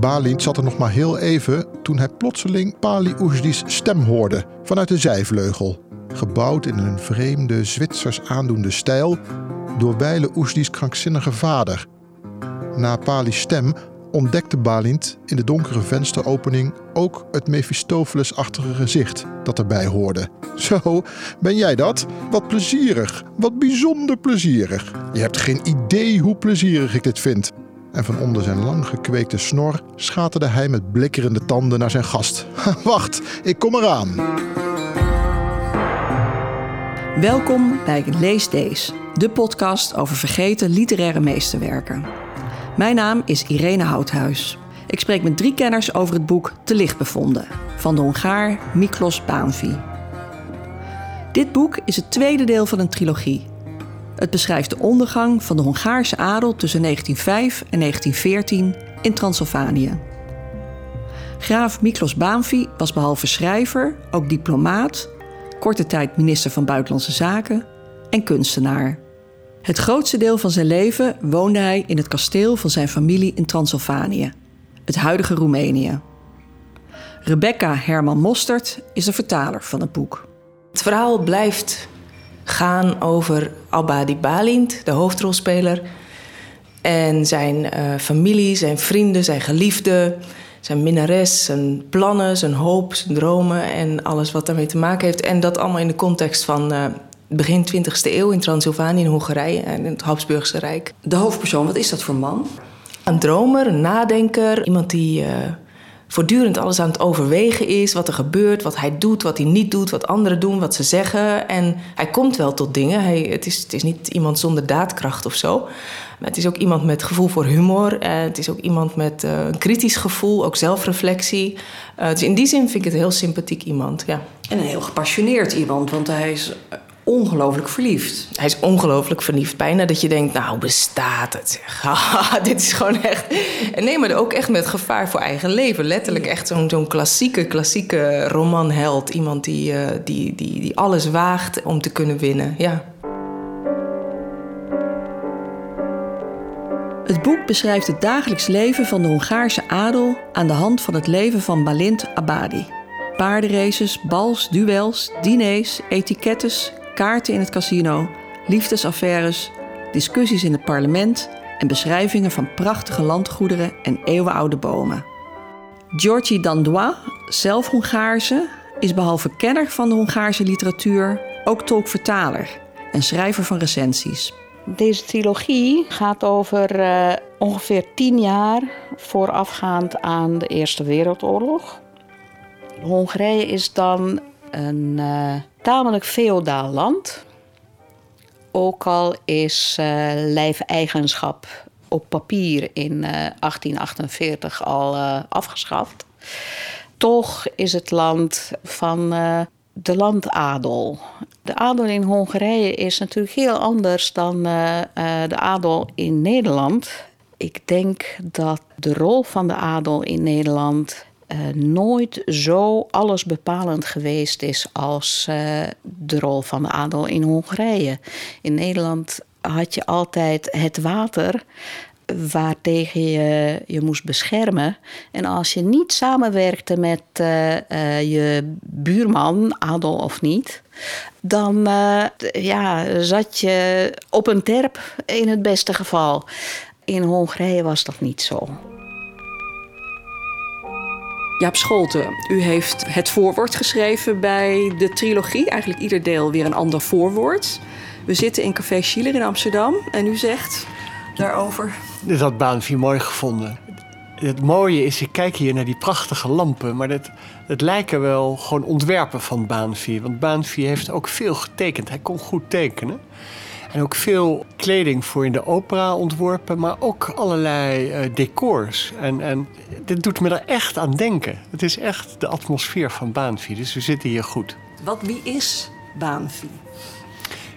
Balint zat er nog maar heel even toen hij plotseling Pali Oesdi's stem hoorde vanuit de zijvleugel. Gebouwd in een vreemde Zwitsers aandoende stijl door Weile Oesdi's krankzinnige vader. Na Pali's stem ontdekte Balint in de donkere vensteropening ook het Mephistopheles-achtige gezicht dat erbij hoorde. Zo, ben jij dat? Wat plezierig, wat bijzonder plezierig. Je hebt geen idee hoe plezierig ik dit vind. En van onder zijn lang gekweekte snor schaterde hij met blikkerende tanden naar zijn gast. Wacht, ik kom eraan. Welkom bij Lees Deze, de podcast over vergeten literaire meesterwerken. Mijn naam is Irene Houthuis. Ik spreek met drie kenners over het boek Te licht bevonden van de Hongaar Miklos Baanvi. Dit boek is het tweede deel van een trilogie. Het beschrijft de ondergang van de Hongaarse adel tussen 1905 en 1914 in Transylvanië. Graaf Miklos Baanvi was behalve schrijver ook diplomaat, korte tijd minister van Buitenlandse Zaken en kunstenaar. Het grootste deel van zijn leven woonde hij in het kasteel van zijn familie in Transylvanië, het huidige Roemenië. Rebecca Herman Mostert is de vertaler van het boek. Het verhaal blijft gaan over Abadi Balint, de hoofdrolspeler, en zijn uh, familie, zijn vrienden, zijn geliefden, zijn minnares, zijn plannen, zijn hoop, zijn dromen en alles wat daarmee te maken heeft. En dat allemaal in de context van uh, begin 20e eeuw in Transylvanië, in Hongarije en in het Habsburgse Rijk. De hoofdpersoon, wat is dat voor man? Een dromer, een nadenker, iemand die uh, voortdurend alles aan het overwegen is, wat er gebeurt, wat hij doet, wat hij niet doet, wat anderen doen, wat ze zeggen. En hij komt wel tot dingen. Hij, het, is, het is niet iemand zonder daadkracht of zo. Maar het is ook iemand met gevoel voor humor. En het is ook iemand met uh, een kritisch gevoel, ook zelfreflectie. Uh, dus in die zin vind ik het een heel sympathiek iemand. Ja. En een heel gepassioneerd iemand, want hij is ongelooflijk verliefd. Hij is ongelooflijk verliefd. Bijna dat je denkt, nou bestaat het dit is gewoon echt... En nee, maar ook echt met gevaar voor eigen leven. Letterlijk echt zo'n zo'n klassieke, klassieke romanheld. Iemand die, uh, die, die, die alles waagt om te kunnen winnen, ja. Het boek beschrijft het dagelijks leven van de Hongaarse adel... aan de hand van het leven van Balint Abadi. Paardenraces, bals, duels, diners, etikettes, kaarten in het casino, liefdesaffaires, discussies in het parlement en beschrijvingen van prachtige landgoederen en eeuwenoude bomen. Georgi Dandois, zelf Hongaarse, is behalve kenner van de Hongaarse literatuur ook tolkvertaler en schrijver van recensies. Deze trilogie gaat over uh, ongeveer tien jaar voorafgaand aan de Eerste Wereldoorlog. Hongarije is dan een uh, tamelijk feodaal land. Ook al is uh, lijfeigenschap op papier in uh, 1848 al uh, afgeschaft. Toch is het land van de landadel. De adel in Hongarije is natuurlijk heel anders dan de adel in Nederland. Ik denk dat de rol van de adel in Nederland uh, nooit zo allesbepalend geweest is als uh, de rol van de adel in Hongarije. In Nederland had je altijd het water waartegen je je moest beschermen. En als je niet samenwerkte met uh, je buurman, adel of niet, dan ja, zat je op een terp in het beste geval. In Hongarije was dat niet zo. Jaap Scholten, u heeft het voorwoord geschreven bij de trilogie. Eigenlijk ieder deel weer een ander voorwoord. We zitten in Café Schiller in Amsterdam en u zegt daarover... Dit had mooi gevonden. Het mooie is, ik kijk hier naar die prachtige lampen... maar het, het lijken wel gewoon ontwerpen van Baanvi. Want Baanvi heeft ook veel getekend. Hij kon goed tekenen. En ook veel kleding voor in de opera ontworpen, maar ook allerlei uh, decors. En, en dit doet me er echt aan denken. Het is echt de atmosfeer van Baanvi, dus we zitten hier goed. Wat, wie is Baanvi?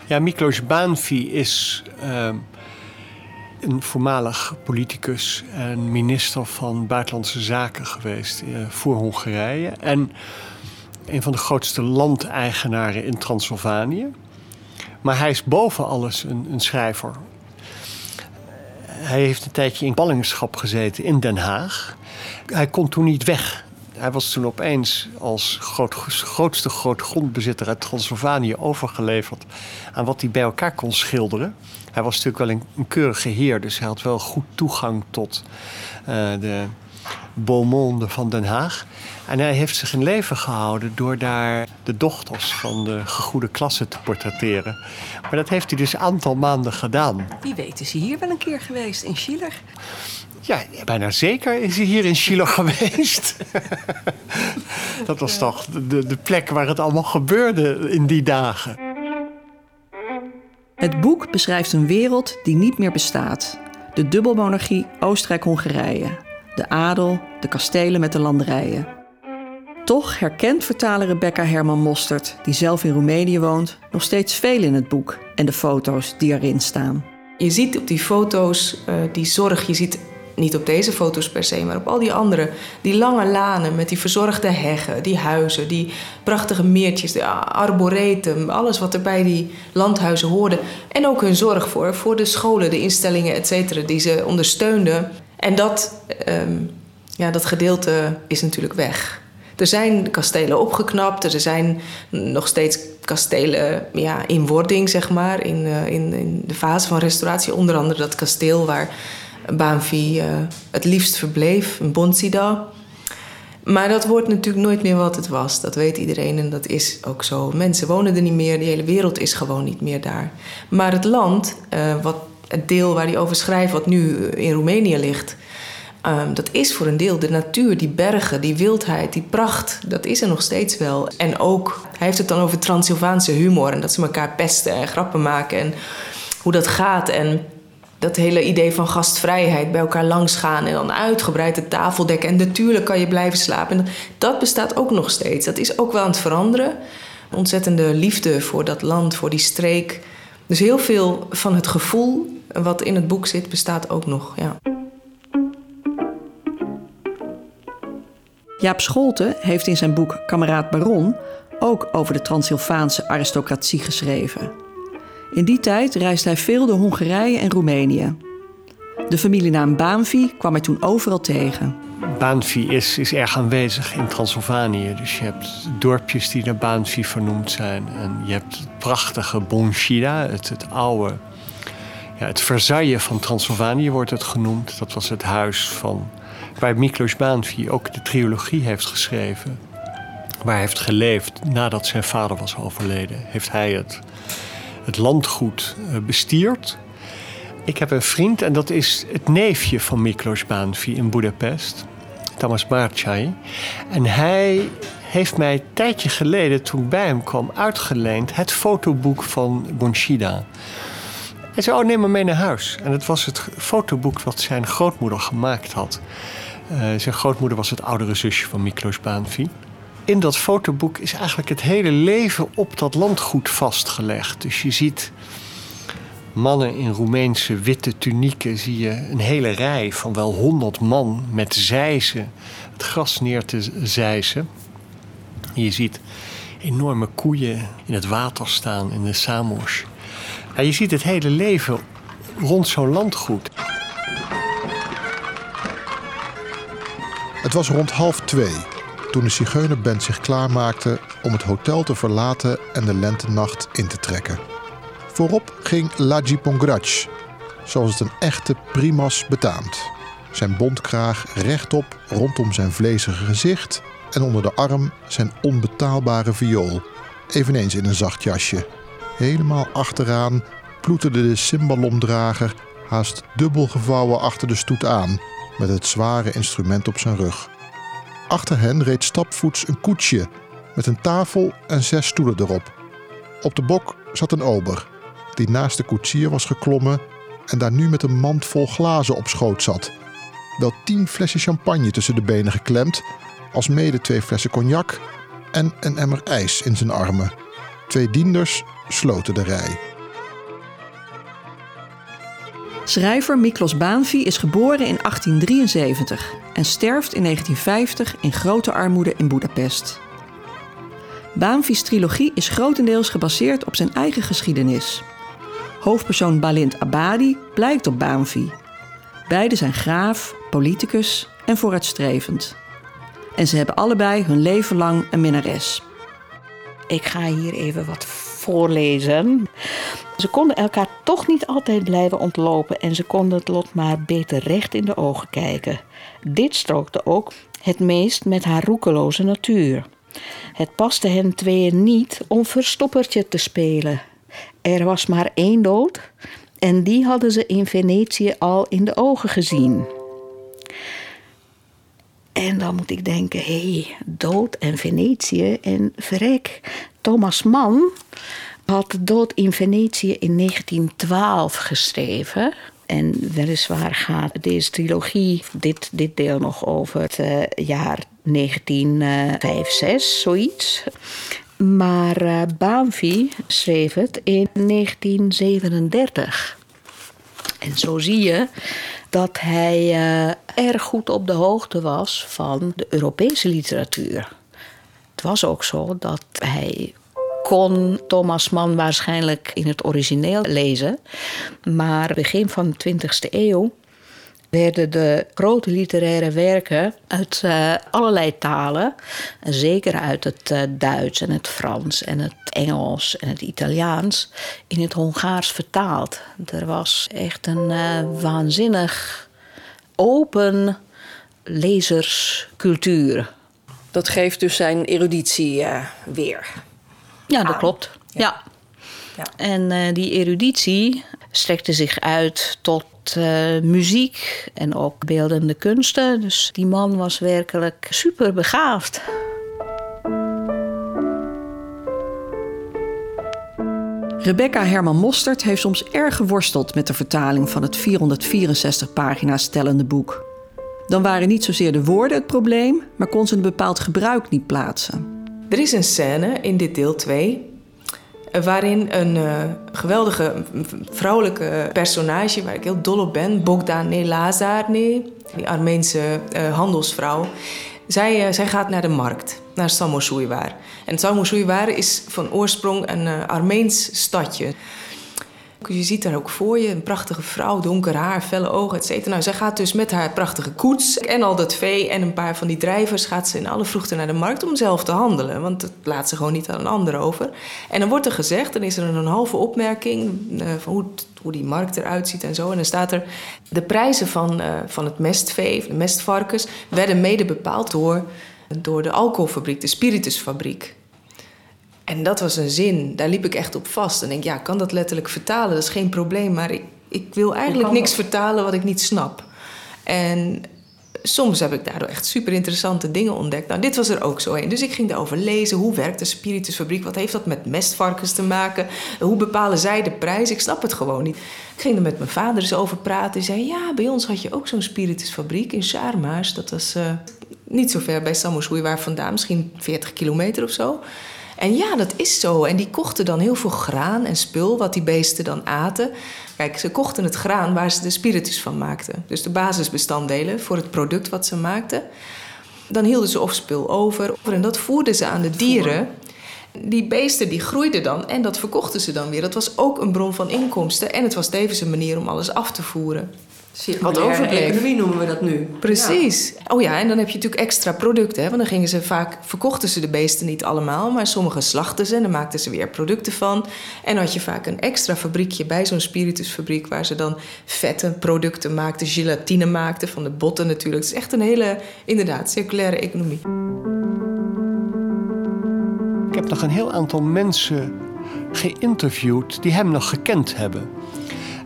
Ja, Miklos Baanvi is uh, een voormalig politicus en minister van Buitenlandse Zaken geweest uh, voor Hongarije. En een van de grootste landeigenaren in Transylvanië. Maar hij is boven alles een, een schrijver. Hij heeft een tijdje in ballingschap gezeten in Den Haag. Hij kon toen niet weg. Hij was toen opeens als groot, grootste grootgrondbezitter uit Transylvanië overgeleverd aan wat hij bij elkaar kon schilderen. Hij was natuurlijk wel een, een keurige heer, dus hij had wel goed toegang tot uh, de beaumonde van Den Haag. En hij heeft zich in leven gehouden door daar de dochters van de gegoede klasse te portretteren. Maar dat heeft hij dus een aantal maanden gedaan. Wie weet is hij hier wel een keer geweest, in Schiller? Ja, bijna zeker is hij hier in Schiller geweest. dat was toch de, de plek waar het allemaal gebeurde in die dagen. Het boek beschrijft een wereld die niet meer bestaat. De dubbelmonarchie Oostenrijk-Hongarije. De adel, de kastelen met de landerijen. Toch herkent vertaler Rebecca Herman Mostert, die zelf in Roemenië woont, nog steeds veel in het boek en de foto's die erin staan. Je ziet op die foto's uh, die zorg, je ziet niet op deze foto's per se, maar op al die andere. Die lange lanen met die verzorgde heggen, die huizen, die prachtige meertjes, de arboretum, alles wat er bij die landhuizen hoorde. En ook hun zorg voor, voor de scholen, de instellingen, et cetera, die ze ondersteunden. En dat, um, ja, dat gedeelte is natuurlijk weg. Er zijn kastelen opgeknapt, er zijn nog steeds kastelen ja, in wording, zeg maar, in, uh, in, in de fase van restauratie. Onder andere dat kasteel waar Baanvi uh, het liefst verbleef, in Bonsida. Maar dat wordt natuurlijk nooit meer wat het was. Dat weet iedereen en dat is ook zo. Mensen wonen er niet meer, de hele wereld is gewoon niet meer daar. Maar het land, uh, wat, het deel waar hij over schrijft, wat nu in Roemenië ligt, um, dat is voor een deel de natuur, die bergen, die wildheid, die pracht. Dat is er nog steeds wel. En ook, hij heeft het dan over Transylvaanse humor en dat ze elkaar pesten en grappen maken en hoe dat gaat. En dat hele idee van gastvrijheid, bij elkaar langsgaan en dan uitgebreid de tafel dekken. En natuurlijk kan je blijven slapen. En dat bestaat ook nog steeds. Dat is ook wel aan het veranderen. Ontzettende liefde voor dat land, voor die streek. Dus heel veel van het gevoel wat in het boek zit, bestaat ook nog. Ja. Jaap Scholte heeft in zijn boek Kameraad Baron ook over de Transylvaanse aristocratie geschreven. In die tijd reisde hij veel door Hongarije en Roemenië. De familienaam Baanvi kwam hij toen overal tegen. Baanvi is, is erg aanwezig in Transylvanië. Dus je hebt dorpjes die naar Baanvi vernoemd zijn. En je hebt het prachtige Bonchida, het, het oude... Het Versailles van Transylvanië wordt het genoemd. Dat was het huis van, waar Miklos Baanvi ook de trilogie heeft geschreven. Waar hij heeft geleefd nadat zijn vader was overleden. Heeft hij het het landgoed eh, bestiert. Ik heb een vriend en dat is het neefje van Miklos Baanvi in Budapest, Tamas Barcay. En hij heeft mij een tijdje geleden, toen ik bij hem kwam, uitgeleend het fotoboek van Bonchida. Hij zei, oh neem me mee naar huis. En het was het fotoboek wat zijn grootmoeder gemaakt had. Uh, zijn grootmoeder was het oudere zusje van Miklos Baanvi in dat fotoboek is eigenlijk het hele leven op dat landgoed vastgelegd. Dus je ziet mannen in Roemeense witte tunieken, zie je een hele rij van wel honderd man met zeizen, het gras neer te zeizen. je ziet enorme koeien in het water staan in de Samos. Je ziet het hele leven rond zo'n landgoed. Het was rond half twee toen de zigeunerband zich klaarmaakte om het hotel te verlaten en de lentenacht in te trekken. Voorop ging Laji Pongrac, zoals het een echte primas betaamt. Zijn bontkraag rechtop rondom zijn vlezige gezicht en onder de arm zijn onbetaalbare viool, eveneens in een zacht jasje. Helemaal achteraan ploeterde de cymbalomdrager haast dubbel gevouwen achter de stoet aan, met het zware instrument op zijn rug. Achter hen reed stapvoets een koetsje met een tafel en zes stoelen erop. Op de bok zat een ober, die naast de koetsier was geklommen en daar nu met een mand vol glazen op schoot zat. Wel tien flessen champagne tussen de benen geklemd, als mede twee flessen cognac en een emmer ijs in zijn armen. Twee dienders sloten de rij. Schrijver Miklos Baanvi is geboren in 1873 en sterft in 1950 in grote armoede in Budapest. Baanvi's trilogie is grotendeels gebaseerd op zijn eigen geschiedenis. Hoofdpersoon Balint Abadi blijkt op Baanvi. Beiden zijn graaf, politicus en vooruitstrevend. En ze hebben allebei hun leven lang een minnares. Ik ga hier even wat voorlezen. Ze konden elkaar toch niet altijd blijven ontlopen en ze konden het lot maar beter recht in de ogen kijken. Dit strookte ook het meest met haar roekeloze natuur. Het paste hen tweeën niet om verstoppertje te spelen. Er was maar één dood en die hadden ze in Venetië al in de ogen gezien. En dan moet ik denken, hé, hey, dood en Venetië en verrek. Thomas Mann had Dood in Venetië in 1912 geschreven. En weliswaar gaat deze trilogie, dit, dit deel nog over het uh, jaar 1956, zoiets. Maar uh, Banfi schreef het in 1937. En zo zie je dat hij uh, erg goed op de hoogte was van de Europese literatuur. Het was ook zo dat hij kon Thomas Mann waarschijnlijk in het origineel lezen. Maar begin van de 20e eeuw werden de grote literaire werken uit uh, allerlei talen, zeker uit het uh, Duits en het Frans en het Engels en het Italiaans, in het Hongaars vertaald. Er was echt een uh, waanzinnig open lezerscultuur. Dat geeft dus zijn eruditie weer. Ja, dat klopt. Ja. ja. En uh, die eruditie strekte zich uit tot uh, muziek en ook beeldende kunsten. Dus die man was werkelijk super begaafd. Rebecca Herman Mostert heeft soms erg geworsteld met de vertaling van het 464 pagina's stellende boek. Dan waren niet zozeer de woorden het probleem, maar kon ze een bepaald gebruik niet plaatsen. Er is een scène in dit deel 2 waarin een uh, geweldige vrouwelijke personage waar ik heel dol op ben, Bogdan Lazarne, die Armeense uh, handelsvrouw. Zij, uh, zij gaat naar de markt, naar Samosuyvar. En Samosuyvar is van oorsprong een Armeens stadje. Je ziet daar ook voor je een prachtige vrouw, donker haar, felle ogen, et cetera. Nou, zij gaat dus met haar prachtige koets en al dat vee en een paar van die drijvers... gaat ze in alle vroegte naar de markt om zelf te handelen. Want dat laat ze gewoon niet aan een ander over. En dan wordt er gezegd, dan is er een halve opmerking... Uh, van hoe, hoe die markt eruit ziet en zo. En dan staat er... de prijzen van, uh, van het mestvee, de mestvarkens... werden mede bepaald door, door de alcoholfabriek, de spiritusfabriek. En dat was een zin, daar liep ik echt op vast. En denk, ja, ik kan dat letterlijk vertalen, dat is geen probleem. Maar ik, ik wil eigenlijk niks vertalen wat ik niet snap. En soms heb ik daardoor echt super interessante dingen ontdekt. Nou, dit was er ook zo een. Dus ik ging daarover lezen. Hoe werkt de spiritusfabriek? Wat heeft dat met mestvarkens te maken? Hoe bepalen zij de prijs? Ik snap het gewoon niet. Ik ging er met mijn vader eens over praten. Hij zei, ja, bij ons had je ook zo'n spiritusfabriek in Sharma's. Dat was uh, niet zo ver bij Samosui waar vandaan. Misschien 40 kilometer of zo. En ja, dat is zo. En die kochten dan heel veel graan en spul, wat die beesten dan aten. Kijk, ze kochten het graan waar ze de spiritus van maakten. Dus de basisbestanddelen voor het product wat ze maakten. Dan hielden ze of spul over. En dat voerden ze aan de dieren. Die beesten die groeiden dan en dat verkochten ze dan weer. Dat was ook een bron van inkomsten. En het was tevens een manier om alles af te voeren. Wat overbleef. economie noemen we dat nu. Precies. Oh ja, en dan heb je natuurlijk extra producten. Hè? Want dan gingen ze vaak, verkochten ze de beesten niet allemaal, maar sommige slachten ze en dan maakten ze weer producten van. En dan had je vaak een extra fabriekje bij zo'n spiritusfabriek waar ze dan vette producten maakten, gelatine maakten van de botten natuurlijk. Het is echt een hele, inderdaad, circulaire economie. Ik heb nog een heel aantal mensen geïnterviewd die hem nog gekend hebben.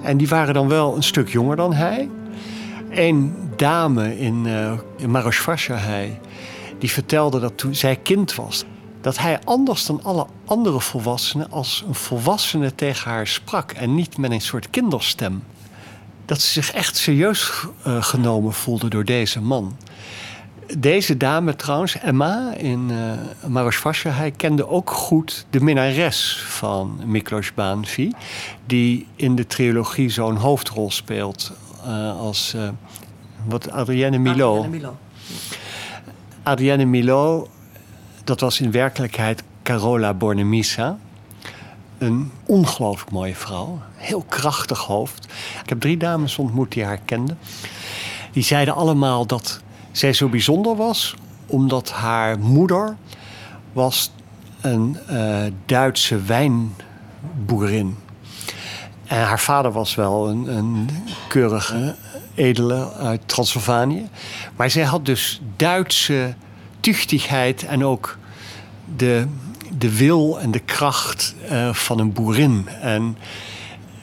En die waren dan wel een stuk jonger dan hij. Een dame in, uh, in die vertelde dat toen zij kind was, dat hij anders dan alle andere volwassenen als een volwassene tegen haar sprak en niet met een soort kinderstem. Dat ze zich echt serieus uh, genomen voelde door deze man. Deze dame trouwens, Emma in uh, hij kende ook goed de minnares van Miklos Banfi. Die in de trilogie zo'n hoofdrol speelt uh, als uh, wat Adrienne Milo. Adrienne Milo. Adrienne Milo, dat was in werkelijkheid Carola Bornemisa. Een ongelooflijk mooie vrouw. Heel krachtig hoofd. Ik heb drie dames ontmoet die haar kenden. Die zeiden allemaal dat zij zo bijzonder was omdat haar moeder was een uh, Duitse wijnboerin. En haar vader was wel een, een keurige edele uit Transylvanië. Maar zij had dus Duitse tuchtigheid en ook de, de wil en de kracht uh, van een boerin. En,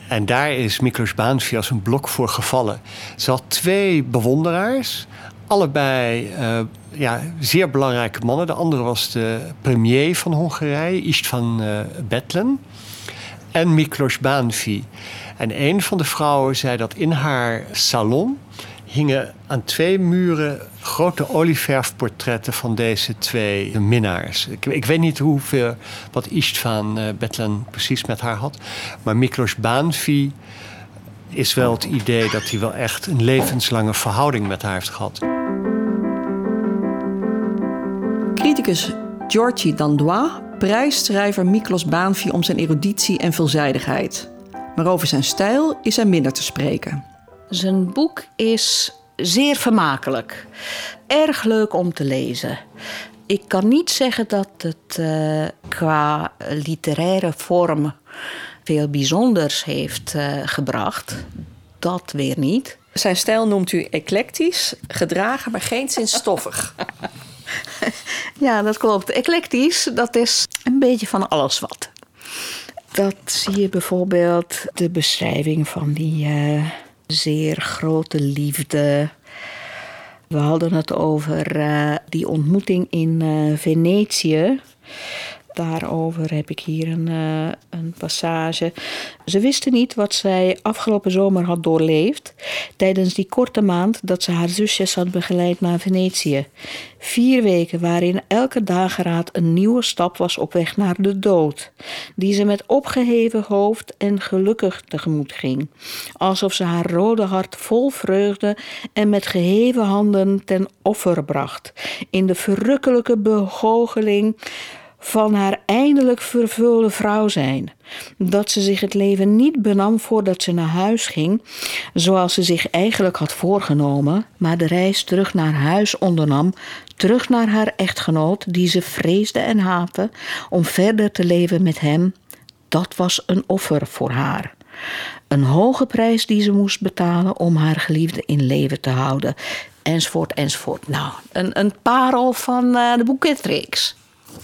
en daar is Miklos Baanvi als een blok voor gevallen. Ze had twee bewonderaars, allebei uh, ja, zeer belangrijke mannen. De andere was de premier van Hongarije, Istvan uh, Betlen. En Miklos Baanvi. En een van de vrouwen zei dat in haar salon hingen aan twee muren grote olieverfportretten van deze twee minnaars. Ik, ik weet niet hoeveel, wat Istvan uh, Betlen precies met haar had. Maar Miklos Baanvi is wel het idee dat hij wel echt een levenslange verhouding met haar heeft gehad. Criticus Georgi Dandois prijst schrijver Miklos Baanvi om zijn eruditie en veelzijdigheid. Maar over zijn stijl is er minder te spreken. Zijn boek is zeer vermakelijk. Erg leuk om te lezen. Ik kan niet zeggen dat het uh, qua literaire vorm veel bijzonders heeft uh, gebracht. Dat weer niet. Zijn stijl noemt u eclectisch, gedragen, maar geen sinds stoffig. ja, dat klopt. Eclectisch, dat is een beetje van alles wat. Dat zie je bijvoorbeeld de beschrijving van die uh, zeer grote liefde. We hadden het over uh, die ontmoeting in uh, Venetië. Daarover heb ik hier een, uh, een passage. Ze wisten niet wat zij afgelopen zomer had doorleefd tijdens die korte maand dat ze haar zusjes had begeleid naar Venetië. Vier weken waarin elke dageraad een nieuwe stap was op weg naar de dood, die ze met opgeheven hoofd en gelukkig tegemoet ging, alsof ze haar rode hart vol vreugde en met geheven handen ten offer bracht, in de verrukkelijke begoocheling van haar eindelijk vervulde vrouw zijn. Dat ze zich het leven niet benam voordat ze naar huis ging, zoals ze zich eigenlijk had voorgenomen, maar de reis terug naar huis ondernam, terug naar haar echtgenoot, die ze vreesde en haatte, om verder te leven met hem. Dat was een offer voor haar. Een hoge prijs die ze moest betalen om haar geliefde in leven te houden. Enzovoort, enzovoort. Nou, een, een parel van uh, de boeketreeks.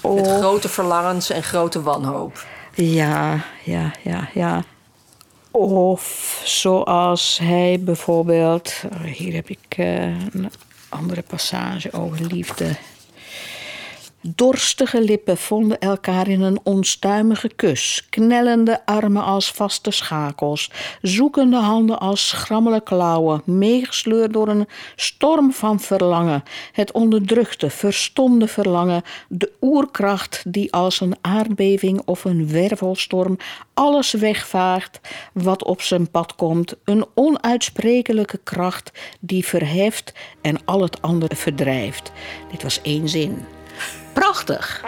Met grote verlangens en grote wanhoop. Ja, ja, ja, ja. Of zoals hij bijvoorbeeld. Hier heb ik uh, een andere passage over liefde. Dorstige lippen vonden elkaar in een onstuimige kus, knellende armen als vaste schakels, zoekende handen als schrammele klauwen, meegesleurd door een storm van verlangen, het onderdrukte, verstomde verlangen, de oerkracht die als een aardbeving of een wervelstorm alles wegvaagt wat op zijn pad komt, een onuitsprekelijke kracht die verheft en al het andere verdrijft. Dit was één zin. Prachtig.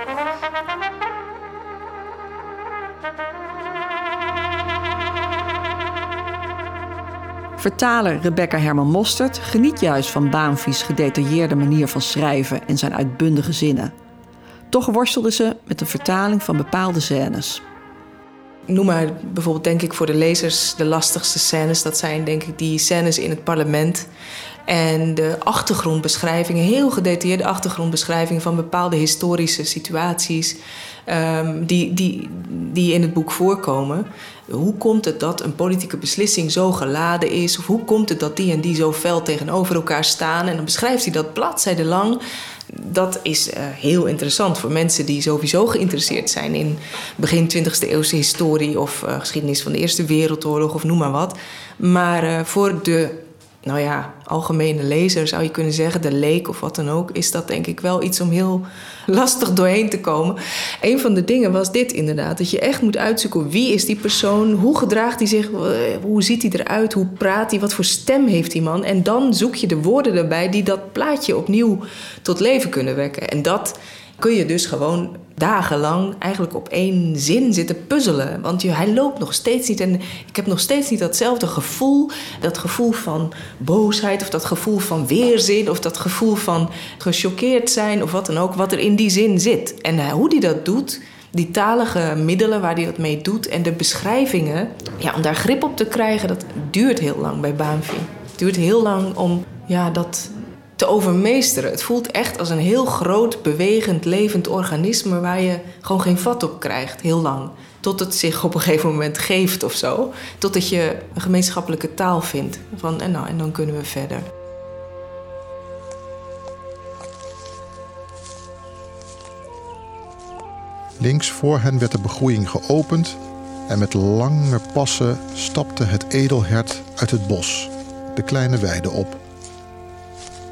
Vertaler Rebecca Herman Mostert geniet juist van Baanvies gedetailleerde manier van schrijven en zijn uitbundige zinnen. Toch worstelde ze met de vertaling van bepaalde scènes. Noem maar bijvoorbeeld, denk ik, voor de lezers de lastigste scènes. Dat zijn, denk ik, die scènes in het parlement. En de achtergrondbeschrijvingen, heel gedetailleerde achtergrondbeschrijvingen van bepaalde historische situaties um, die, die, die in het boek voorkomen. Hoe komt het dat een politieke beslissing zo geladen is? Of hoe komt het dat die en die zo fel tegenover elkaar staan? En dan beschrijft hij dat bladzijden lang. Dat is uh, heel interessant voor mensen die sowieso geïnteresseerd zijn in begin 20e eeuwse historie of uh, geschiedenis van de Eerste Wereldoorlog of noem maar wat. Maar uh, voor de nou ja, algemene lezer zou je kunnen zeggen, de leek of wat dan ook, is dat denk ik wel iets om heel lastig doorheen te komen. Een van de dingen was dit inderdaad, dat je echt moet uitzoeken wie is die persoon, hoe gedraagt hij zich, eh, hoe ziet hij eruit, hoe praat hij, wat voor stem heeft die man. En dan zoek je de woorden erbij die dat plaatje opnieuw tot leven kunnen wekken. En dat kun je dus gewoon dagenlang eigenlijk op één zin zitten puzzelen. Want je, hij loopt nog steeds niet. En ik heb nog steeds niet datzelfde gevoel. Dat gevoel van boosheid, of dat gevoel van weerzin, of dat gevoel van gechoqueerd zijn, of wat dan ook, wat er in die zin zit. En uh, hoe die dat doet. Die talige middelen waar hij dat mee doet en de beschrijvingen, ja, om daar grip op te krijgen, dat duurt heel lang bij Baanvi. Het duurt heel lang om ja, dat te overmeesteren. Het voelt echt als een heel groot, bewegend, levend organisme waar je gewoon geen vat op krijgt, heel lang. Tot het zich op een gegeven moment geeft of zo. Totdat je een gemeenschappelijke taal vindt. Van, en, nou, en dan kunnen we verder. Links voor hen werd de begroeiing geopend en met lange passen stapte het edelhert uit het bos de kleine weide op.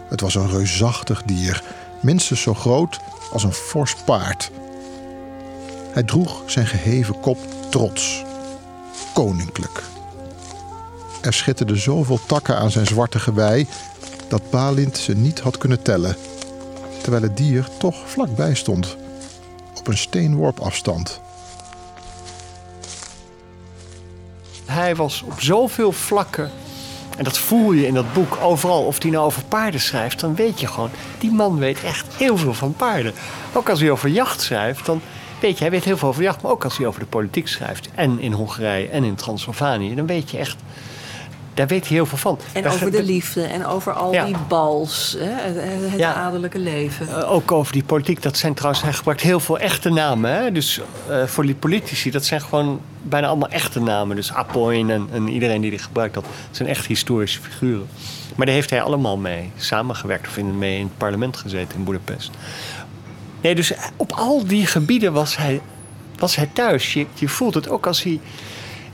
Het was een reusachtig dier, minstens zo groot als een fors paard. Hij droeg zijn geheven kop trots, koninklijk. Er schitterden zoveel takken aan zijn zwarte gewei dat Balint ze niet had kunnen tellen, terwijl het dier toch vlakbij stond, op een steenworp afstand. Hij was op zoveel vlakken en dat voel je in dat boek overal. Of hij nou over paarden schrijft, dan weet je gewoon... die man weet echt heel veel van paarden. Ook als hij over jacht schrijft, dan weet je... hij weet heel veel over jacht, maar ook als hij over de politiek schrijft... en in Hongarije en in Transylvanië... dan weet je echt daar weet hij heel veel van. En over de liefde en over al die bals, hè, het, ja. adellijke leven. Uh, ook over die politiek. Dat zijn trouwens, hij gebruikt heel veel echte namen. Hè? Dus uh, voor die politici, dat zijn gewoon bijna allemaal echte namen. Dus Apoin en, en iedereen die die gebruikt, dat zijn echt historische figuren. Maar daar heeft hij allemaal mee samengewerkt of in, mee in het parlement gezeten in Boedapest. Nee, dus op al die gebieden was hij, was hij thuis. Je, je voelt het ook als hij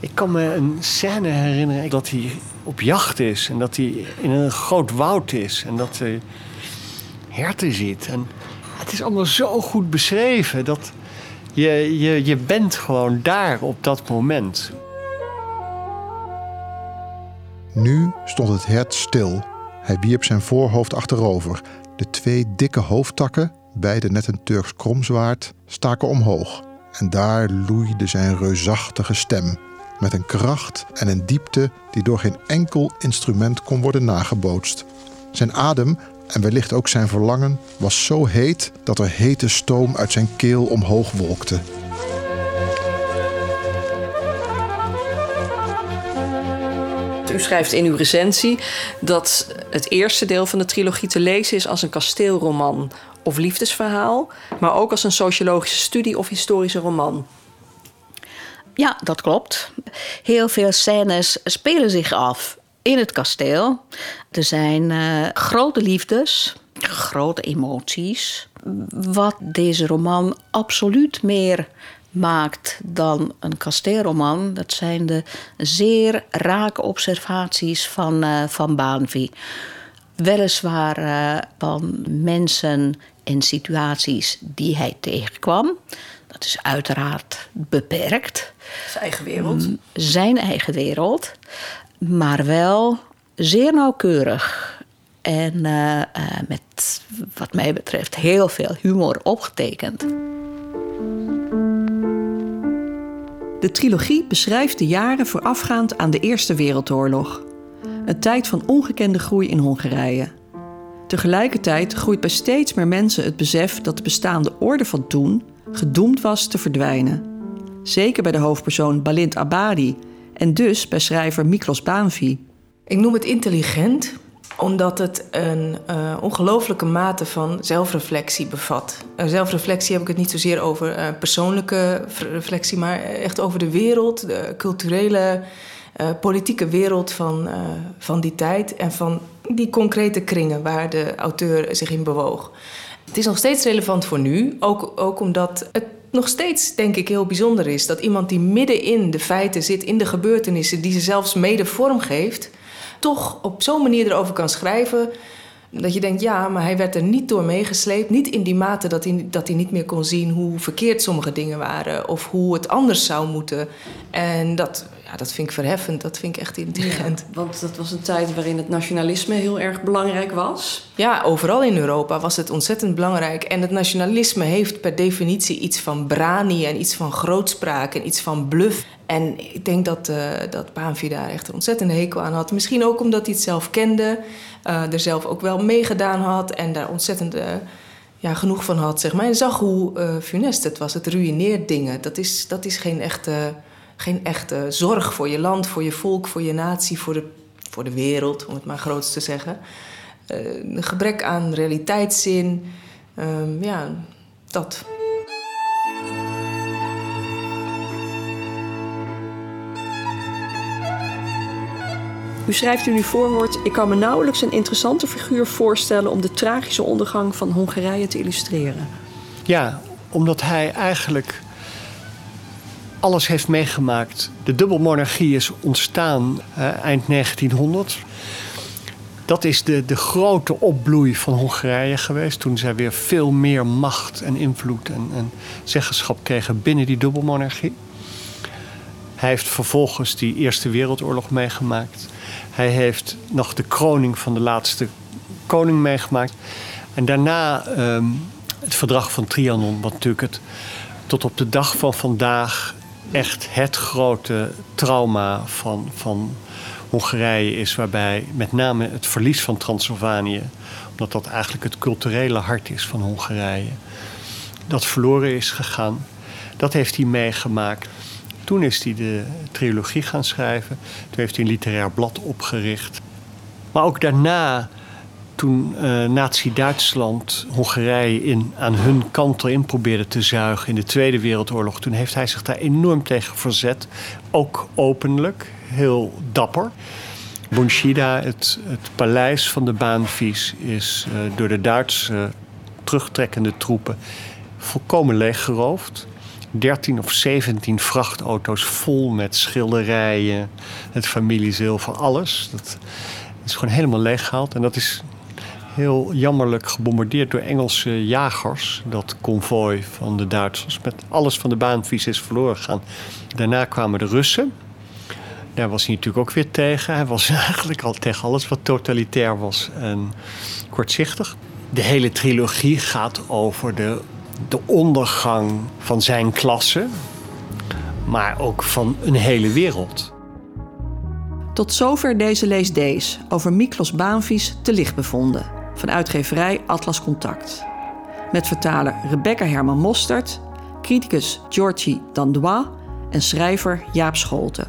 ik kan me een scène herinneren dat hij op jacht is en dat hij in een groot woud is en dat hij herten ziet. En het is allemaal zo goed beschreven dat je, je, je bent gewoon daar op dat moment. Nu stond het hert stil. Hij wierp zijn voorhoofd achterover. De twee dikke hoofdtakken, beide net een Turks kromzwaard, staken omhoog. En daar loeide zijn reusachtige stem met een kracht en een diepte die door geen enkel instrument kon worden nagebootst. Zijn adem en wellicht ook zijn verlangen was zo heet dat er hete stoom uit zijn keel omhoog wolkte. U schrijft in uw recensie dat het eerste deel van de trilogie te lezen is als een kasteelroman of liefdesverhaal, maar ook als een sociologische studie of historische roman. Ja, dat klopt. Heel veel scènes spelen zich af in het kasteel. Er zijn uh, grote liefdes, grote emoties. Wat deze roman absoluut meer maakt dan een kasteelroman, dat zijn de zeer rake observaties van, uh, van Baanvi. Weliswaar uh, van mensen en situaties die hij tegenkwam. Dat is uiteraard beperkt. Zijn eigen wereld. Mm, zijn eigen wereld. Maar wel zeer nauwkeurig. En uh, uh, met, wat mij betreft, heel veel humor opgetekend. De trilogie beschrijft de jaren voorafgaand aan de Eerste Wereldoorlog. Een tijd van ongekende groei in Hongarije. Tegelijkertijd groeit bij steeds meer mensen het besef dat de bestaande orde van toen gedoemd was te verdwijnen. Zeker bij de hoofdpersoon Balint Abadi en dus bij schrijver Miklos Baanvi. Ik noem het intelligent omdat het een uh, ongelooflijke mate van zelfreflectie bevat. Uh, zelfreflectie heb ik het niet zozeer over uh, persoonlijke reflectie, maar echt over de wereld, de culturele, politieke wereld van, van die tijd en van die concrete kringen waar de auteur zich in bewoog. Het is nog steeds relevant voor nu, ook, ook omdat het nog steeds, denk ik, heel bijzonder is dat iemand die midden in de feiten zit, in de gebeurtenissen, die ze zelfs mede vormgeeft, toch op zo'n manier erover kan schrijven. Dat je denkt, ja, maar hij werd er niet door meegesleept. Niet in die mate dat hij, dat hij niet meer kon zien hoe verkeerd sommige dingen waren. Of hoe het anders zou moeten. En dat, ja, dat vind ik verheffend. Dat vind ik echt intelligent. want dat was een tijd waarin het nationalisme heel erg belangrijk was. Ja, overal in Europa was het ontzettend belangrijk. En het nationalisme heeft per definitie iets van brani en iets van grootspraak en iets van bluff. En ik denk dat, uh, dat Baanvi daar echt een ontzettende hekel aan had. Misschien ook omdat hij het zelf kende, uh, er zelf ook wel meegedaan had en daar ontzettend uh, ja, genoeg van had. Zeg maar. En zag hoe funest het was. Het ruïneert dingen. Dat is, dat is geen echte geen echte zorg voor je land, voor je volk, voor je natie, voor de, voor de wereld, om het maar groots te zeggen. Uh, een gebrek aan realiteitszin, uh, ja, dat. U schrijft in uw voorwoord: Ik kan me nauwelijks een interessante figuur voorstellen om de tragische ondergang van Hongarije te illustreren. Ja, omdat hij eigenlijk alles heeft meegemaakt. De dubbelmonarchie is ontstaan uh, eind 1900. Dat is de, de grote opbloei van Hongarije geweest. Toen zij weer veel meer macht en invloed en, en zeggenschap kregen binnen die dubbelmonarchie. Hij heeft vervolgens die Eerste Wereldoorlog meegemaakt. Hij heeft nog de kroning van de laatste koning meegemaakt. En daarna um, het verdrag van Trianon, wat natuurlijk het tot op de dag van vandaag echt het grote trauma van, van Hongarije is, waarbij met name het verlies van Transylvanië, omdat dat eigenlijk het culturele hart is van Hongarije, dat verloren is gegaan. Dat heeft hij meegemaakt. Toen is hij de trilogie gaan schrijven. Toen heeft hij een literair blad opgericht. Maar ook daarna toen uh, Nazi-Duitsland Hongarije in, aan hun kant erin probeerde te zuigen in de Tweede Wereldoorlog, toen heeft hij zich daar enorm tegen verzet. Ook openlijk, heel dapper. Bunshida, het, het paleis van de baanvies, is uh, door de Duitse terugtrekkende troepen volkomen leeggeroofd. 13 of 17 vrachtauto's vol met schilderijen, het familiezilver, alles. Dat is gewoon helemaal leeggehaald. En dat is heel jammerlijk gebombardeerd door Engelse jagers. Dat konvooi van de Duitsers met alles van de baanvies is verloren gegaan. Daarna kwamen de Russen. Daar was hij natuurlijk ook weer tegen. Hij was eigenlijk al tegen alles wat totalitair was en kortzichtig. De hele trilogie gaat over de, de ondergang van zijn klasse, maar ook van een hele wereld. Tot zover deze leesdees over Miklos Baanvies te licht bevonden van uitgeverij Atlas Contact. Met vertaler Rebecca Herman Mostert, criticus Georgie Dandois en schrijver Jaap Scholte.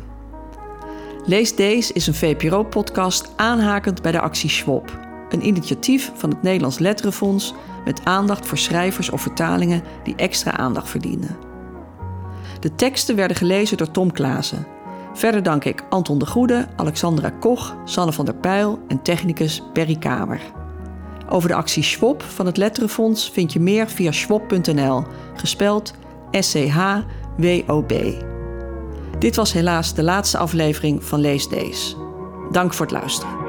Lees Deze is een VPRO-podcast aanhakend bij de actie Schwab, een initiatief van het Nederlands Letterenfonds met aandacht voor schrijvers of vertalingen die extra aandacht verdienen. De teksten werden gelezen door Tom Klaassen. Verder dank ik Anton de Goede, Alexandra Koch, Sanne van der Pijl en technicus Berry Kamer. Over de actie Schwab van het Letterenfonds vind je meer via schwab.nl, gespeld S-C-H-W-O-B. Dit was helaas de laatste aflevering van Lees Days. Dank voor het luisteren.